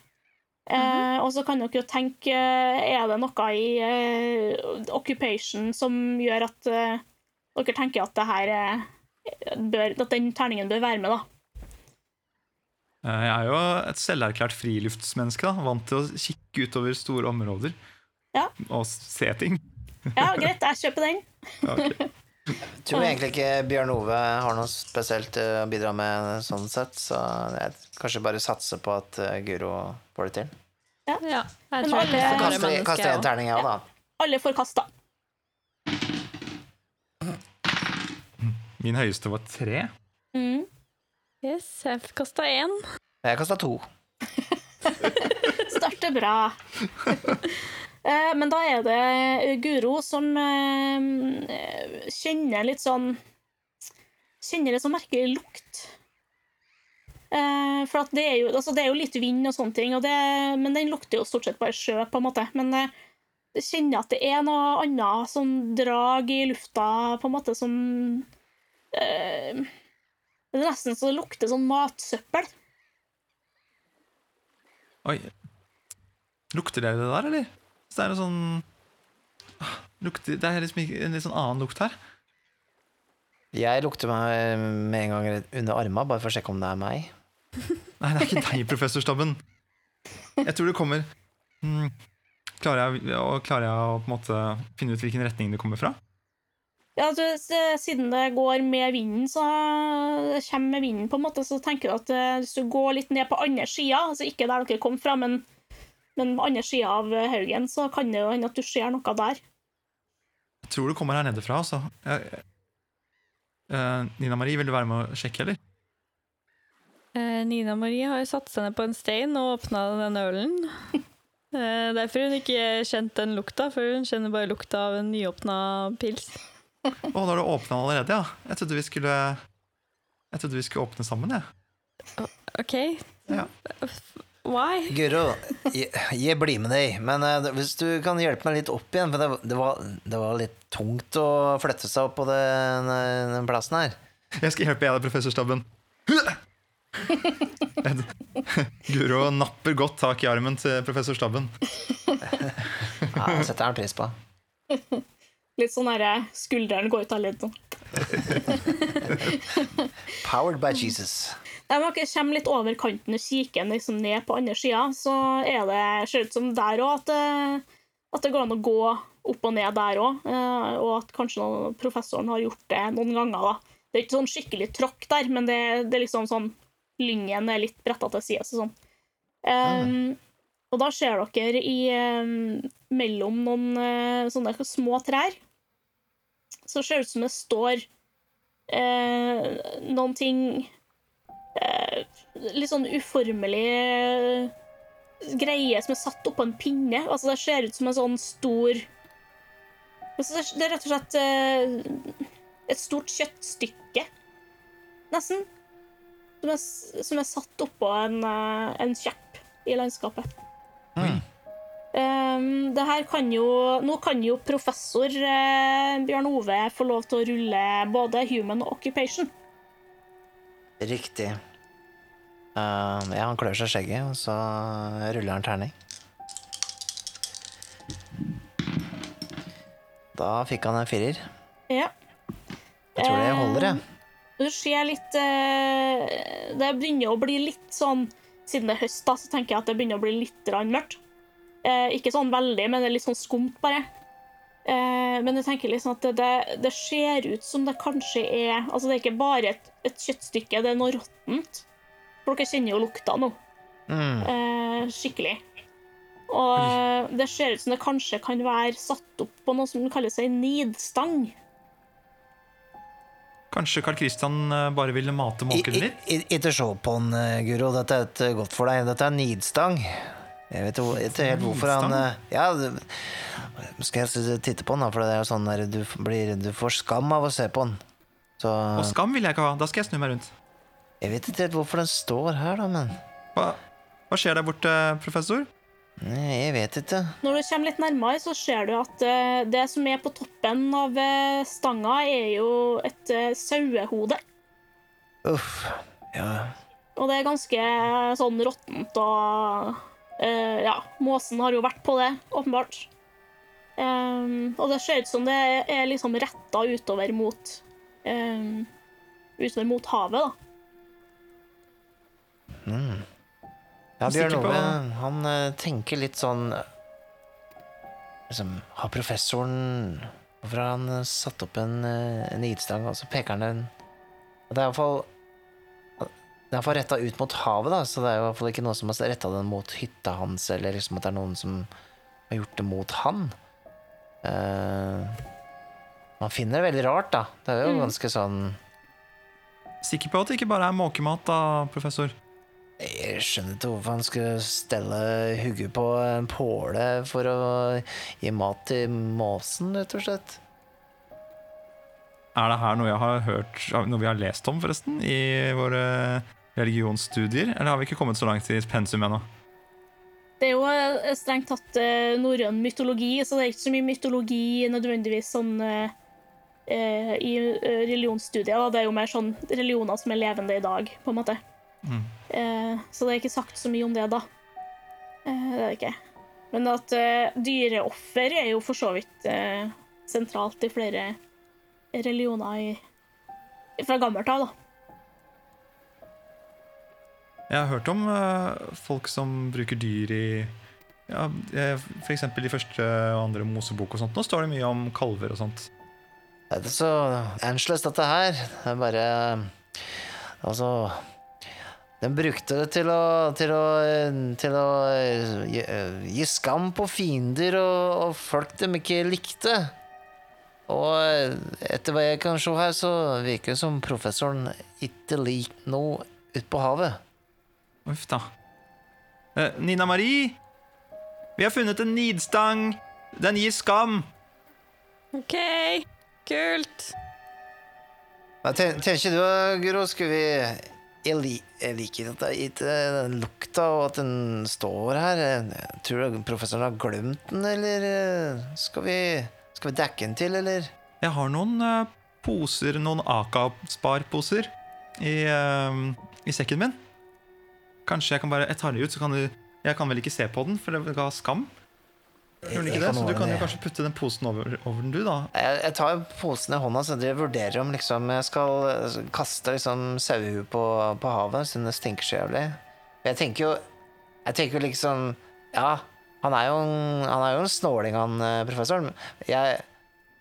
Eh, og så kan dere jo tenke eh, Er det noe i eh, occupation som gjør at eh, dere tenker at det her eh, bør, At den terningen bør være med, da? Eh, Jeg er jo et selverklært friluftsmenneske. da Vant til å kikke utover store områder Ja. og se ting. Ja, greit, jeg kjøper den. okay. Jeg tror egentlig ikke Bjørn Ove har noe spesielt eh, å bidra med sånn sett, så jeg kanskje bare satser på at eh, Guro får det til. ja. Jeg tror alle- jeg Så kaster kaster jeg en terning, jeg òg, da. Alle får kasta. Min høyeste var tre. Mm. Yes, jeg kasta én. Jeg kasta to. Starter bra. Eh, Men da er det Guro som eh, kjenner litt sånn Kjenner litt sånn merkelig lukt. Eh, For det er, jo, altså det er jo litt vind og sånne ting, og det, men den lukter jo stort sett bare sjø, på en måte. Men eh, jeg kjenner at det er noe annet sånn drag i lufta, på en måte, som eh, Det er nesten så det lukter sånn matsøppel. Oi. Lukter det det der, eller? Så det er en sånn Ah, lukter, Det er liksom en litt sånn annen lukt her. Jeg lukter meg med en gang under arma, bare for å sjekke om det er meg. Nei, det er ikke deg, professor Stabben. Jeg tror det kommer hmm, klarer, jeg, klarer jeg å på en måte finne ut hvilken retning det kommer fra? Ja, du, Siden det går med vinden, så kommer med vinden, på en måte, så tenker du at eh, hvis du går litt ned på andre sida, altså ikke der dere kom fra, men, men på andre sida av haugen, så kan det jo hende at du ser noe der. Jeg tror det kommer her nede fra. Altså. Jeg, eh, Nina Marie, vil du være med å sjekke, eller? Eh, Nina Marie har jo satt seg ned på en stein og åpna den ølen. Eh, derfor hun ikke kjent den lukta, for hun kjenner bare lukta av en nyåpna pils. Å, da har du åpna allerede, ja. Jeg trodde vi skulle Jeg trodde vi skulle åpne sammen, jeg. OK, Ja. Why? Guro, jeg, jeg blir med deg, men uh, hvis du kan hjelpe meg litt opp igjen, for det, det, var, det var litt tungt å flytte seg opp på den, den plassen her. Jeg skal hjelpe deg, professor Stabben. Guro napper godt tak i armen til professor Stabben. Ja, det setter jeg pris på. Litt sånn herre skulderen går ut av ledd. Powered by Jesus. Når dere kommer litt over kanten og kikker liksom ned på andre sida, så er det, ser det ut som der òg at, det- at det går an å gå opp og ned der òg. Og at kanskje noen, professoren har gjort det noen ganger. da. Det er ikke sånn skikkelig tråkk der, men det, det er liksom sånn Lyngen er litt bretta til sida. Sånn. Um, og da ser dere i um, mellom noen uh, sånne små trær så ser det ut som det står uh, noen ting eh, litt sånn uformelig eh, greie som er satt oppå en pinne. Altså, det ser ut som en sånn stor altså, det er- rett og slett eh, et stort kjøttstykke, nesten. Som er, som er satt oppå en, eh, en kjepp i landskapet. Um, det her kan jo, nå kan jo professor eh, Bjørn Ove få lov til å rulle både human og occupation. Riktig. Uh, ja, han klør seg i skjegget, og så ruller han terning. Da fikk han en firer. Ja. Jeg tror det holder, jeg. Du ser litt eh, Det begynner å bli litt sånn Siden det er høst, da, så tenker jeg at det begynner å bli litt mørkt. Eh, ikke sånn veldig, men det er litt sånn skumt, bare. Eh, men jeg tenker liksom at det, det, det ser ut som det kanskje er Altså, det er ikke bare et, et kjøttstykke, det er noe råttent. For dere kjenner jo lukta nå. Mm. Eh, skikkelig. Og eh, det ser ut som det kanskje kan være satt opp på noe som kalles ei nidstang. Kanskje Carl Christian eh, bare ville mate måken litt? i- Ikke se på han, eh, Guro. Dette er et godt for deg. Dette er nidstang. Jeg vet ikke helt hvorfor han eh, Ja, skal jeg titte på han, da? For det er jo sånn der du, blir, du får skam av å se på han. Så Og skam vil jeg ikke ha. Da skal jeg snu meg rundt. jeg vet ikke helt hvorfor den står her, da, men Hva, hva skjer der borte, professor? Nei, jeg vet ikke. Når du kommer litt nærmere, så ser du at eh, det som er på toppen av eh, stanga, er jo et sauehode. Uff. Ja. Og det er ganske sånn råttent og eh, Ja, måsen har jo vært på det, åpenbart. Um, og det ser ut som det er liksom retta utover mot um, Utover mot havet, da. Ja, det Bjørn noe Ove, han eh, tenker litt sånn liksom, Har professoren Hvorfor har han eh, satt opp en, uh, en idstang, og så peker han den Det er iallfall Det er iallfall retta ut mot havet, da, så det er jo i hvert fall ikke noen som har retta den mot hytta hans, eller liksom at det er noen som har gjort det mot han. Uh, man finner det veldig rart, da. Det er jo ganske sånn Sikker på at det ikke bare er måkemat, da, professor? Jeg skjønner ikke hvorfor han skulle stelle hodet på en påle for å gi mat til måsen, rett og slett. Er det her noe jeg har hørt Noe vi har lest om, forresten? I våre religionsstudier? Eller har vi ikke kommet så langt i pensum ennå? Det er jo eh, strengt tatt eh, norrøn mytologi, så det er ikke så mye mytologi nødvendigvis sånn eh, i religionsstudier. Da. Det er jo mer sånn religioner som er levende i dag, på en måte. Eh, så det er ikke sagt så mye om det, da. Eh, det er det ikke. Men at dyreoffer er jo for så vidt sentralt i flere religioner i, fra gammelt av, da. Jeg har hørt om uh, folk som bruker dyr i ja, F.eks. For eksempel i første og andre Mosebok og sånt. Nå står det mye om kalver og sånt. Det er så annerledes, dette her. Det er bare Altså Den brukte det til å Til å, til å gi, gi skam på fiender og, og folk de ikke likte. Og etter hva jeg kan se her, så virker det som professoren ikke liker noe ute på havet. Uff da. Eh, Nina Marie! Vi har funnet en nidstang. Den gir skam. OK, kult. Hva ten- tenker du, Guro? Skal vi Jeg, li, jeg liker at det er ikke den lukta og at den står her. Jeg tror du professoren har glemt den, eller eh, skal vi, skal vi dekke den til, eller? Jeg har noen eh, poser, noen Aka-sparposer i, eh, i sekken min. Kanskje jeg kan bare Jeg tar den ut, så kan du Jeg kan vel ikke se på den, for det ga skam? Gjør den ikke det? Så du kan jo kanskje putte den posen over, over den, du, da. Jeg, jeg tar posen i hånda, så jeg vurderer om liksom jeg skal eh, kaste liksom sauehue på, på havet, siden det stinker så jævlig. Jeg tenker jo Jeg tenker jo liksom Ja, han er jo en, han er jo en snåling, han eh, professoren. Jeg,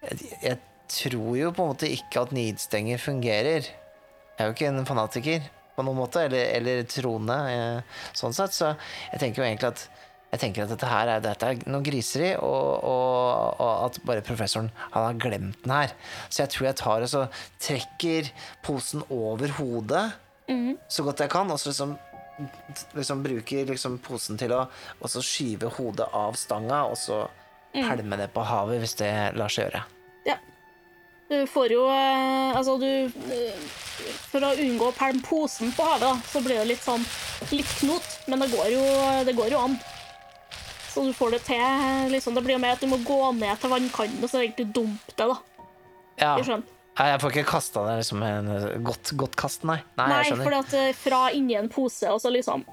jeg, jeg tror jo på en måte ikke at nidstenger fungerer. Jeg er jo ikke en fanatiker på noen måte, eller, eller troende, eh, sånn sett. Så jeg tenker jo egentlig at jeg tenker at dette her er, dette er noe griseri, og, og, og at bare professoren han har glemt den her. Så jeg tror jeg tar og så trekker posen over hodet så godt jeg kan, og så liksom, liksom bruker liksom posen til å skyve hodet av stanga, og så pælme det på havet, hvis det lar seg gjøre. Du får jo eh, Altså, du eh, For å unngå å pælme posen på havet, da, så blir det litt sånn litt knot, men det går jo, det går jo an. Så du får det til. liksom, Det blir jo mer at du må gå ned til vannkanten og så egentlig dumpe det. da. Ja. Jeg skjønner. Nei, jeg får ikke kasta det liksom en godt, godt kast, nei. Nei, Nei, eh, fra inni en pose, og så liksom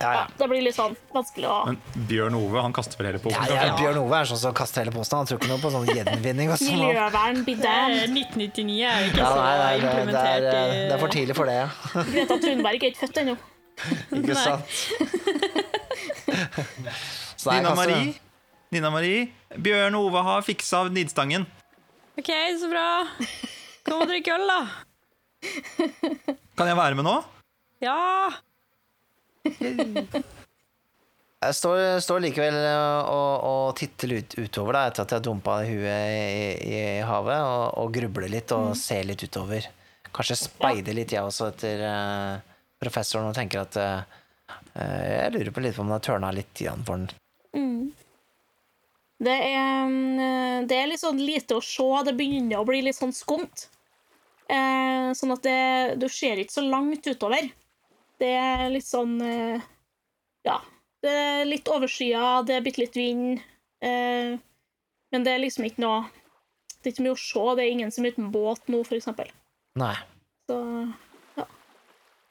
Ja, ja. Det blir litt sånn vanskelig å Men Bjørn Ove han kaster vel hele posen? Ja, ja, Bjørn Ove er sånn som kaster hele posen. Han tror ikke noe på sånn gjenvinning og sånn. Miljøvern blir 1999 er ikke Ja, så nei, nei, det, det, er, implementert det er for tidlig for det, ja. Greta Thunberg er ikke født ennå. Ikke sant? Så Nina Marie. Nina Marie, Bjørn Ove har fiksa nidstangen. OK, så bra. Kom og drikk øl, da. Kan jeg være med nå? Ja. Jeg står, står likevel og, og titter ut, utover da, etter at jeg dumpa huet i, i havet, og, og grubler litt og ser litt utover. Kanskje speider litt, jeg også, etter uh, professoren og tenker at uh, Jeg lurer på litt på om det har tørna litt igjen for den. Det er, mm, det er litt sånn lite å se. Det begynner å bli litt sånn skumt. Eh, sånn at det, du ser ikke så langt utover. Det er litt sånn eh, Ja. Det er litt overskya, det er bitte litt vind. Eh, men det er liksom ikke noe Det er ikke mye å se. Det er ingen som er uten båt nå, eksempel. Nei. Så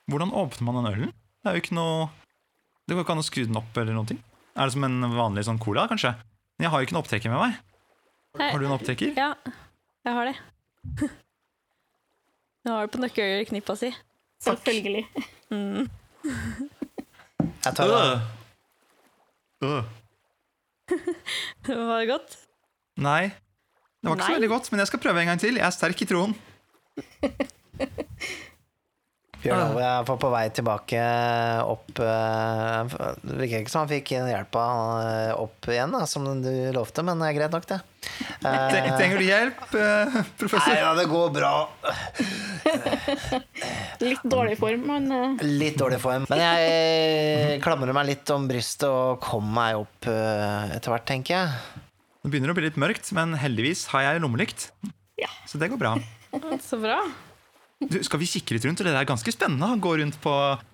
Hvordan åpner man den ølen? Det er jo ikke noe Det går ikke an å skru den opp eller noe. Er det som en vanlig sånn cola, kanskje? Men jeg har jo ikke en opptrekker med meg. Nei. Har du en opptrekker? Ja, jeg har det. Jeg har det på nøkkelknippa si. selvfølgelig. Jeg tar Øh. Øh. Var det godt? Nei. Det var ikke så veldig godt, men jeg skal prøve en gang til. Jeg er sterk i troen. Bjørn Ove er på- på vei tilbake opp eh, Det virker ikke som han fikk hjelpa eh, opp igjen, da, som du lovte, men det er greit nok, det. Eh, Trenger du hjelp, professor? Nei ja, det går bra. Litt dårlig form, men eh, Litt dårlig form. Men jeg klamrer meg litt om brystet og kommer meg opp eh, etter hvert, tenker jeg. Det begynner å bli litt mørkt, men heldigvis har jeg lommelykt. Ja. Så det går bra. Så bra. Du, skal vi kikke litt rundt? Det er ganske spennende å gå rundt på,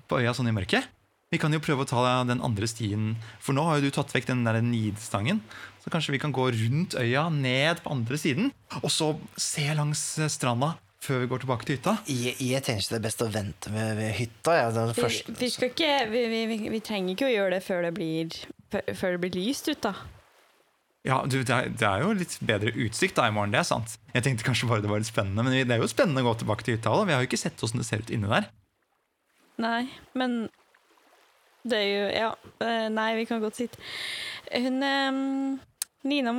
på øya sånn i mørket. Vi kan jo prøve å ta den andre stien, for nå har jo du tatt vekk den der nidstangen. Så kanskje vi kan gå rundt øya, ned på andre siden, og så se langs stranda før vi går tilbake til hytta. Jeg, jeg tenker ikke det er best å vente med, ved hytta. Ja. Den Vi, første- vi, skal ikke, vi, vi, trenger ikke å gjøre det før det blir, før- før det blir lyst ut, da. Ja, du, det, er, det er jo litt bedre utsikt da i morgen, det er sant. Jeg tenkte kanskje bare det var litt spennende, men det er jo spennende å gå tilbake til hytta. Vi har jo ikke sett åssen det ser ut inne der. Nei, men det er jo Ja, eh, nei, vi kan godt sitte Hun eh, Nina,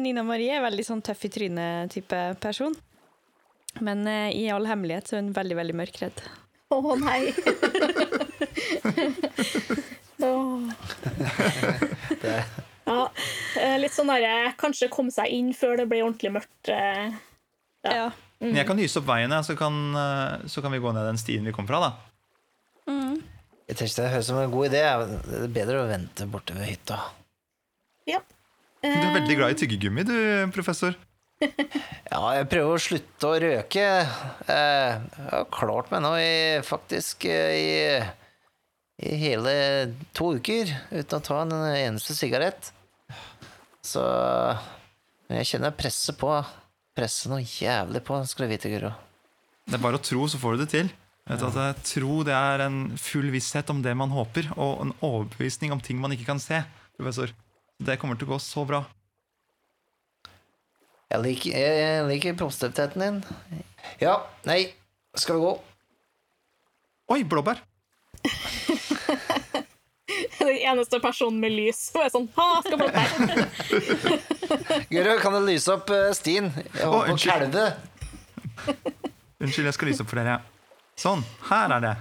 Nina Marie er veldig sånn tøff i trynet-type person. Men eh, i all hemmelighet så er hun veldig, veldig mørkredd. Å nei. Åh. Det- ja, eh, litt sånn derre Kanskje komme seg inn før det blir ordentlig mørkt. eh. Ja. Ja. Mm. jeg kan lyse opp veien, så kan, eh, så kan vi gå ned den stien vi kom fra. da. Jeg tenker Det høres ut som en god idé. Det er bedre å vente borte ved hytta. ja. Du er veldig glad i tyggegummi, du, professor. Ja, jeg prøver å slutte å røke. Eh, Jeg har klart meg nå i faktisk eh, i, i hele to uker uten å ta en eneste sigarett. Så Men jeg kjenner presset på. Presset noe jævlig på, skal du vite, Guro. Det er bare å tro, så får du det til. Vet jeg tror det er en full visshet om det man håper, og en overbevisning om ting man ikke kan se. professor. Det kommer til å gå så bra. Jeg liker, jeg liker proppstøvtheten din. Ja, nei, skal vi gå? Oi, blåbær! Den eneste personen med lys. Og jeg er sånn Ha, skal bort her. Guro, kan du lyse opp uh, stien? Jeg Å, holder på å unnskyld. kalve. Unnskyld, jeg skal lyse opp for dere. Sånn, her er det.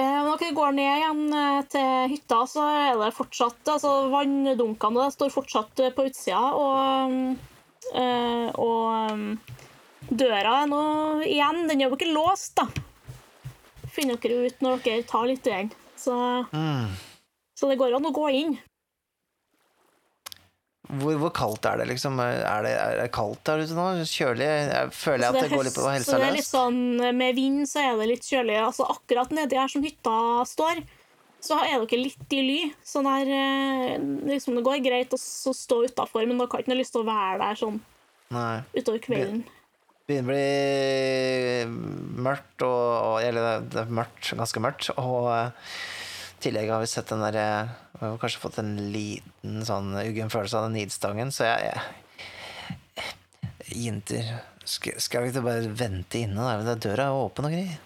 Eh, Når dere går ned igjen eh, til hytta, så er det fortsatt altså Vanndunkene står fortsatt eh, på utsida, og, eh, og døra er nå igjen Den er jo ikke låst, da. Finner dere ut når dere tar litt i Så, så det går an å gå inn. Hvor, hvor kaldt er det, liksom? Er det, er det kaldt der ute nå? Kjølig? Jeg føler jeg at det, går litt på helsa litt løs. sånn, Med vind så er det litt kjølig. Altså Akkurat nedi her som hytta står, så er dere litt i ly. Så der, eh, liksom, det går greit å stå utafor, men dere har ikke lyst til å være der sånn Nei. utover kvelden. Begynner å bli mørkt, og, og Eller det- er mørkt, ganske mørkt. Og eh, i tillegg har vi sett den der eh, Vi har kanskje fått en liten sånn uggen følelse av den nidstangen, så jeg, jeg Jenter, skal, skal vi ikke bare vente inne? Da? Det Døra er åpen og greier.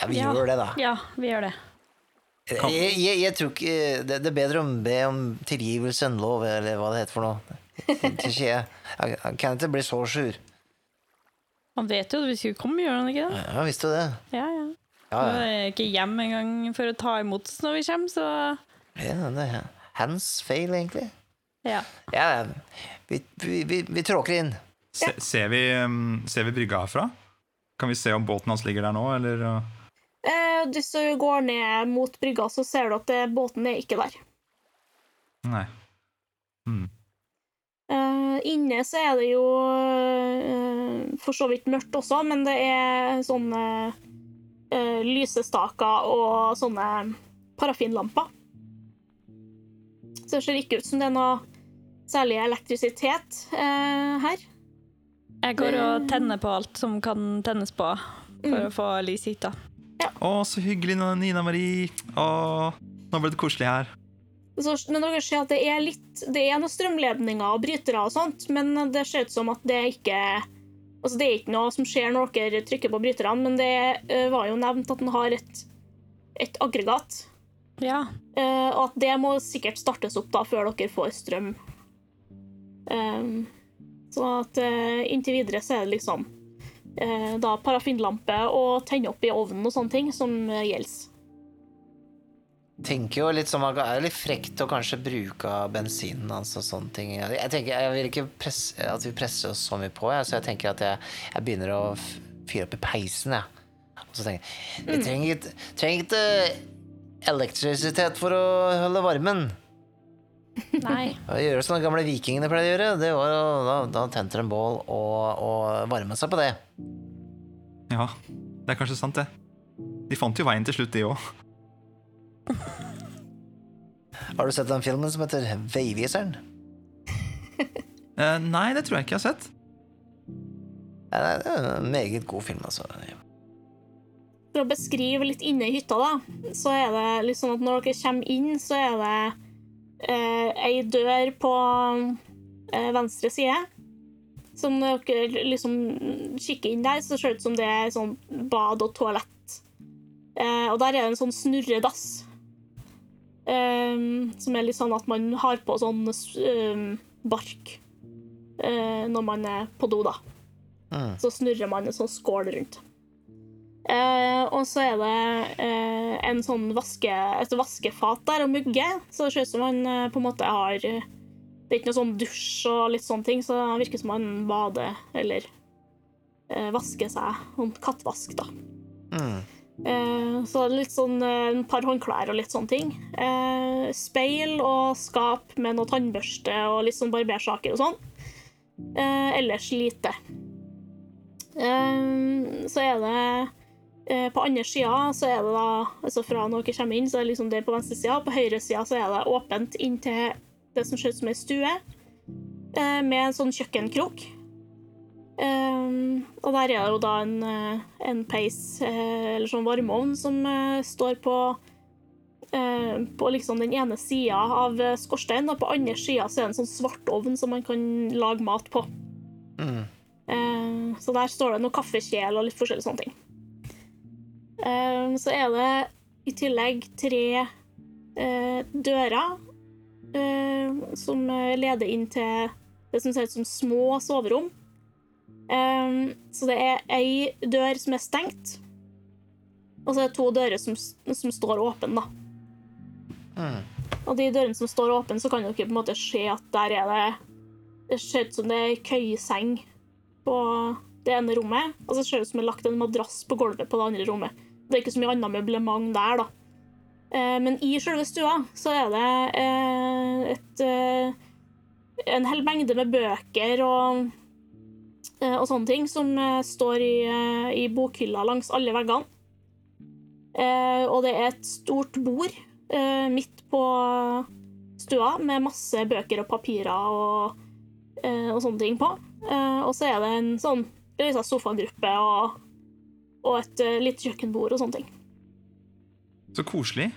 Ja, vi Ja. gjør det, da. Ja, vi gjør det. Jeg, jeg, jeg tror ikke det, det er bedre å be om tilgivelse enn lov, eller hva det heter for noe. Kan ikke bli så sur. Han vet jo at vi skulle komme, gjør han ikke det? Ja, visste du det? Ja, ja. Ja, Han ja. er ikke hjem engang for å ta imot oss når vi kommer, så ja det er hands fail, egentlig. ja. Ja, vi, vi, vi, vi tråkker inn. Se, ser, vi, um, ser vi brygga herfra? Kan vi se om båten hans ligger der nå, eller? uh? Eh, hvis du går ned mot brygga, så ser du at det, båten er ikke der. Nei. Hmm. Eh, inne så er det jo eh, for så vidt mørkt også, men det er sånne uh, lysestaker og sånne parafinlamper. Så det ser ikke ut som det er noe særlig elektrisitet uh, her. Jeg går og tenner på alt som kan tennes på for Mm. å få lys hit, da. Ja. Å, så hyggelig, Nina Marie. Å, nå ble det koselig her. Så, men dere ser at det er litt Det er noen strømledninger og brytere og sånt, men det ser ut som at det ikke Altså, det er ikke noe som skjer når dere trykker på bryterne, men det eh, var jo nevnt at den har et, et aggregat. Ja. Uh, og at det må sikkert startes opp da før dere får strøm. Um, så at uh, inntil videre så er det liksom uh, da parafinlampe og tenne opp i ovnen og sånne ting som gjelder. Tenker jo litt som at Det er litt frekt å kanskje bruke bensinen hans og sånne ting. Jeg tenker, jeg vil ikke presse, at vi presser oss så mye på, jeg, så jeg tenker at jeg, jeg begynner å fyre opp i peisen, jeg. Og så tenker jeg Vi trenger ikke, trenger ikke elektrisitet for å holde varmen. Nei. Gjøre som de gamle vikingene pleide å gjøre, det var da, da tente de bål og, og varma seg på det. Ja, det er kanskje sant, det. De fant jo veien til slutt, de òg. Har du sett den filmen som heter Veiviseren? uh, nei, det tror jeg ikke jeg har sett. Ja, Det er en meget god film, altså. For å beskrive litt inne i hytta, da, så er det litt sånn at når dere kommer inn, så er det uh, ei dør på uh, venstre side. Så når dere liksom kikker inn der, så ser det ut som det er sånn bad og toalett. Uh, og der er det en sånn snurredass. Eh, som er litt sånn at man har på sånn um, bark uh, når man er på do, da. Mm. Så snurrer man en sånn skål rundt. Uh, og så er det uh, en sånn vaske, et vaskefat der og mugge, så det ser ut som man på en måte har Det er ikke noe sånn dusj og litt sånne ting, så det virker som man bader eller vasker seg. Sånn kattvask, da. Mm. Eh, så litt sånn en par håndklær og litt sånne ting. Eh, speil og skap med noe tannbørste og litt sånn barbersaker og sånn. Eh, ellers lite. Eh, så er det eh, På andre sida så er det da Altså fra når dere kommer inn, så er det liksom det på venstre sida. På høyre sida så er det åpent inn til det som ser ut som ei stue, eh, med en sånn kjøkkenkrok. Um, og der er det jo da en, eh, en peis, eh, eller sånn varmeovn, som eh, står på på liksom den ene sida av skorsteinen, og på andre sida er det en sånn svart ovn som man kan lage mat på. Mm. Eh, så der står det noe kaffekjel og litt forskjellige sånne ting. Eh, så er det i tillegg tre dører som leder inn til det som ser ut som små soverom. Eh, så det er ei dør som er stengt, og så er det to dører som, som står åpne, da. Mm. Og de dørene som står åpne, så kan dere på en måte se at der er det Det ser ut som det er køyeseng på det ene rommet, og så ser det ut som det er lagt en madrass på gulvet på det andre rommet. Det er ikke så mye annet møblement der, da. Uh, men i selve stua så er det uh, et uh, En hel mengde med bøker og, og sånne ting som eh, står i, eh, i bokhylla langs alle veggene. Eh, og det er et stort bord eh, midt på stua med masse bøker og papirer og, eh, og sånne ting på. Eh, og så er det en sånn sofagruppe og, og et lite kjøkkenbord og sånne ting. Så koselig.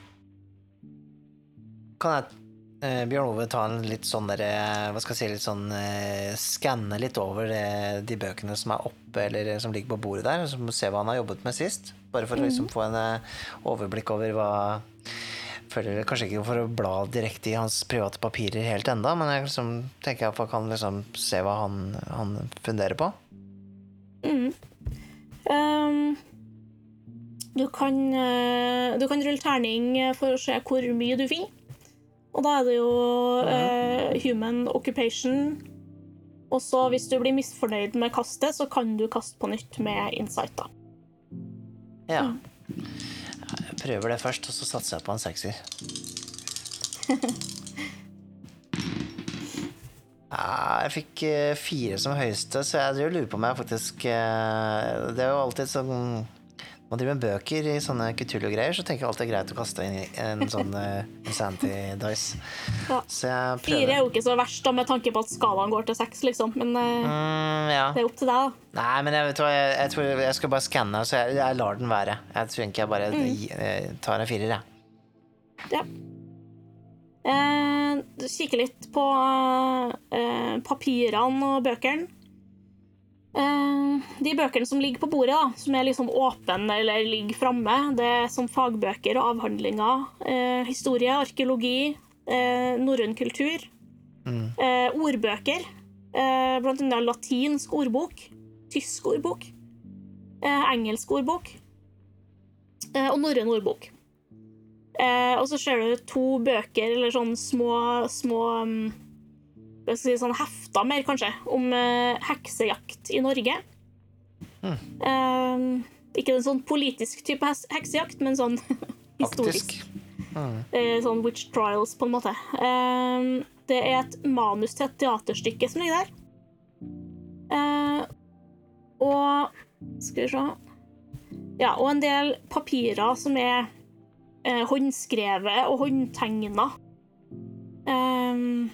Kan jeg, eh, Bjørn Ove, ta en litt sånn der, eh, Hva skal jeg si, litt sånn eh, Skanne litt over eh, de bøkene som er oppe, eller eh, som ligger på bordet der, og se hva han har jobbet med sist? Bare for å liksom få en eh, overblikk over hva Føler kanskje ikke for å bla direkte i hans private papirer helt enda, men jeg liksom, tenker jeg kan liksom se hva han, han funderer på. Mm. Um, du kan Du kan rulle terning for å se hvor mye du finner. Og da er det jo eh, human occupation. Og så hvis du blir misfornøyd med kastet, så kan du kaste på nytt med insight, da. Ja. Jeg prøver det først, og så satser jeg på en sekser. Ja, jeg fikk eh, fire som høyeste, så jeg lurer på om jeg faktisk eh, Det er jo alltid sånn man driver med bøker i sånne Cthulhu-greier, så tenker jeg alltid det er greit å kaste inn en sånn insanity dice. Ja. Så jeg Fire er jo ikke så verst, da, med tanke på at skalaen går til seks, liksom. Men eh, Mm, ja. det er opp til deg, da. Nei, men jeg, hva, jeg, jeg tror jeg skal bare skanne, så jeg, jeg lar den være. Jeg tror ikke jeg bare gi- eh, tar en firer, jeg. Ja. Eh, du kikker litt på eh, papirene og bøkene. Eh, de bøkene som ligger på bordet, da, som er liksom åpne eller ligger framme, det er som fagbøker og avhandlinger. Eh, historie, arkeologi, eh, norrøn kultur. Eh, ordbøker. Eh, blant annet latinsk ordbok, tysk ordbok, eh, engelsk ordbok eh, og norrøn ordbok. Og så ser du to bøker, eller sånn små, små um, jeg si, sånn hefta mer, kanskje, om eh, heksejakt i Norge. Eh, ikke en sånn politisk type heksejakt, men sånn historisk. Mm. Eh, sånn witch trials, på en måte. Eh, det er et manus til et teaterstykke som ligger der. Eh, og Skal vi se Ja, og en del papirer som er eh, håndskrevet og håndtegna. Ehm,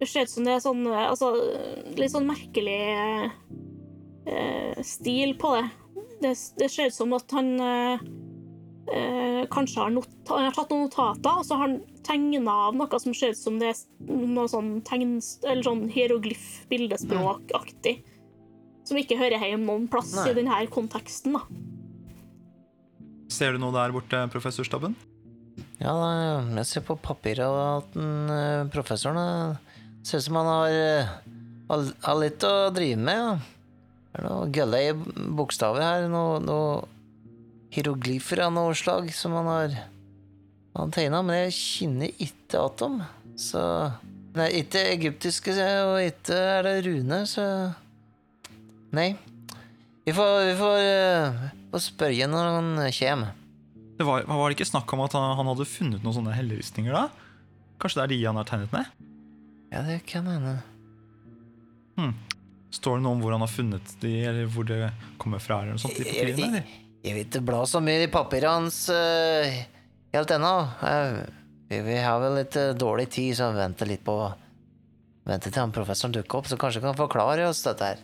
det ser ut som det er sånn eh, Altså, litt sånn merkelig eh, stil på det. det. Det ser ut som at han eh, eh, kanskje har, not han har tatt noen notater, og så har han tegna av noe som ser ut som det er noe sånn tegn... Eller sånn hieroglyf-bildespråkaktig. Som ikke hører hjemme noen plass Nei. i denne konteksten, da. Ser du noe der borte, professor Stabben? Ja, jeg ser på papiret at eh, professoren eh, ser ut som han har, eh, har, har litt å drive med. Ja. Det er noe gølle i bokstaver her. Noe, noe hieroglyfer av noe slag som han har han tegna, men jeg kjenner ikke atom. Så Nei, ikke egyptiske, og ikke er det rune, så Nei. Vi får, vi får, uh, får spørre når han kommer. Det var, var det ikke snakk om at han, han hadde funnet noen sånne helleristninger da? Kanskje det er de han har tegnet ned? Ja, det kan hende. Står det noe om hvor han har funnet de, eller hvor det kommer fra? eller noe sånt i papirene? jeg, eller? jeg vil ikke bla så mye i papiret hans uh, helt ennå. Uh, vi, vi har vel litt uh, dårlig tid, så venter litt på Venter til han professoren dukker opp, så kanskje kan forklare oss dette her.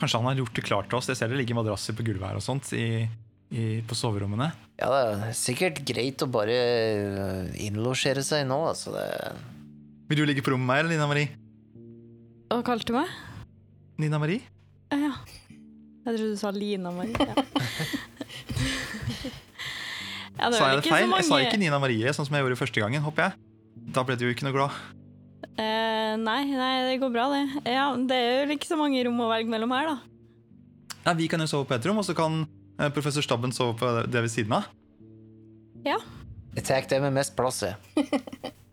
Kanskje han har gjort det klart til oss? Jeg ser det ligger madrasser på gulvet her og sånt i, i, på soverommene. Ja, det er sikkert greit å bare eh, innlosjere seg nå, altså. Det, Vil du ligge på rommet med meg, eller Nina Marie? Hva kalte du meg? Nina Marie? Ja. Jeg trodde du sa Lina Marie. Ja. ja, Sa jeg det feil? Mange... Jeg sa ikke Nina Marie, sånn som jeg gjorde første gangen, håper jeg. Da ble du jo ikke noe glad. Uh, nei, nei, det går bra, det. Ja, det er jo ikke så mange rom å velge mellom her, da. Nei, Vi kan jo sove på ett rom, og så kan eh, professor Stabben sove på det ved siden av. Ja. jeg tar det med mest plass, jeg.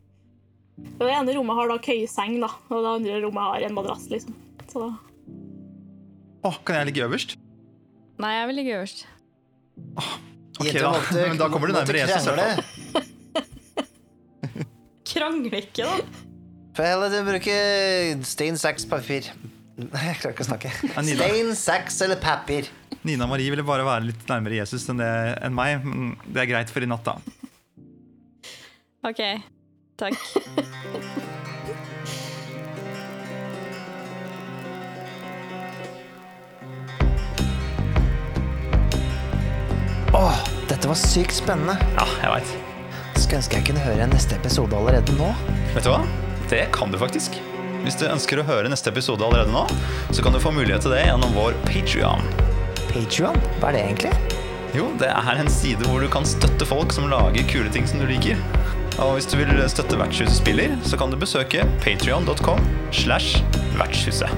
Det ene rommet har da køyeseng, da, og det andre rommet har en madrass. liksom. Så da Å, kan jeg ligge øverst? Nei, jeg vil ligge øverst. Ok, Jenter da. måtte- Men da kommer du måtte nærmere Jesus. i hvert fall. krangle. Ikke, da. Får heller bruke stein, saks, papir. Nei, jeg klarer ikke å snakke. Nina. Stein, saks eller papir. Nina Marie ville bare være litt nærmere Jesus enn, det, enn meg. Men det er greit for i natt, da. OK. Takk. Åh, dette var sykt spennende. Ja, jeg veit. Skulle ønske jeg kunne høre neste episode allerede nå. Vet du hva? Det kan du faktisk. Hvis du ønsker å høre neste episode allerede nå, så kan du få mulighet til det gjennom vår Patrion. Patreon? Hva er det egentlig? Jo, det er en side hvor du kan støtte folk som lager kule ting som du liker. Og hvis du vil støtte Vertshuset spiller, så kan du besøke patrion.com slash vertshuset.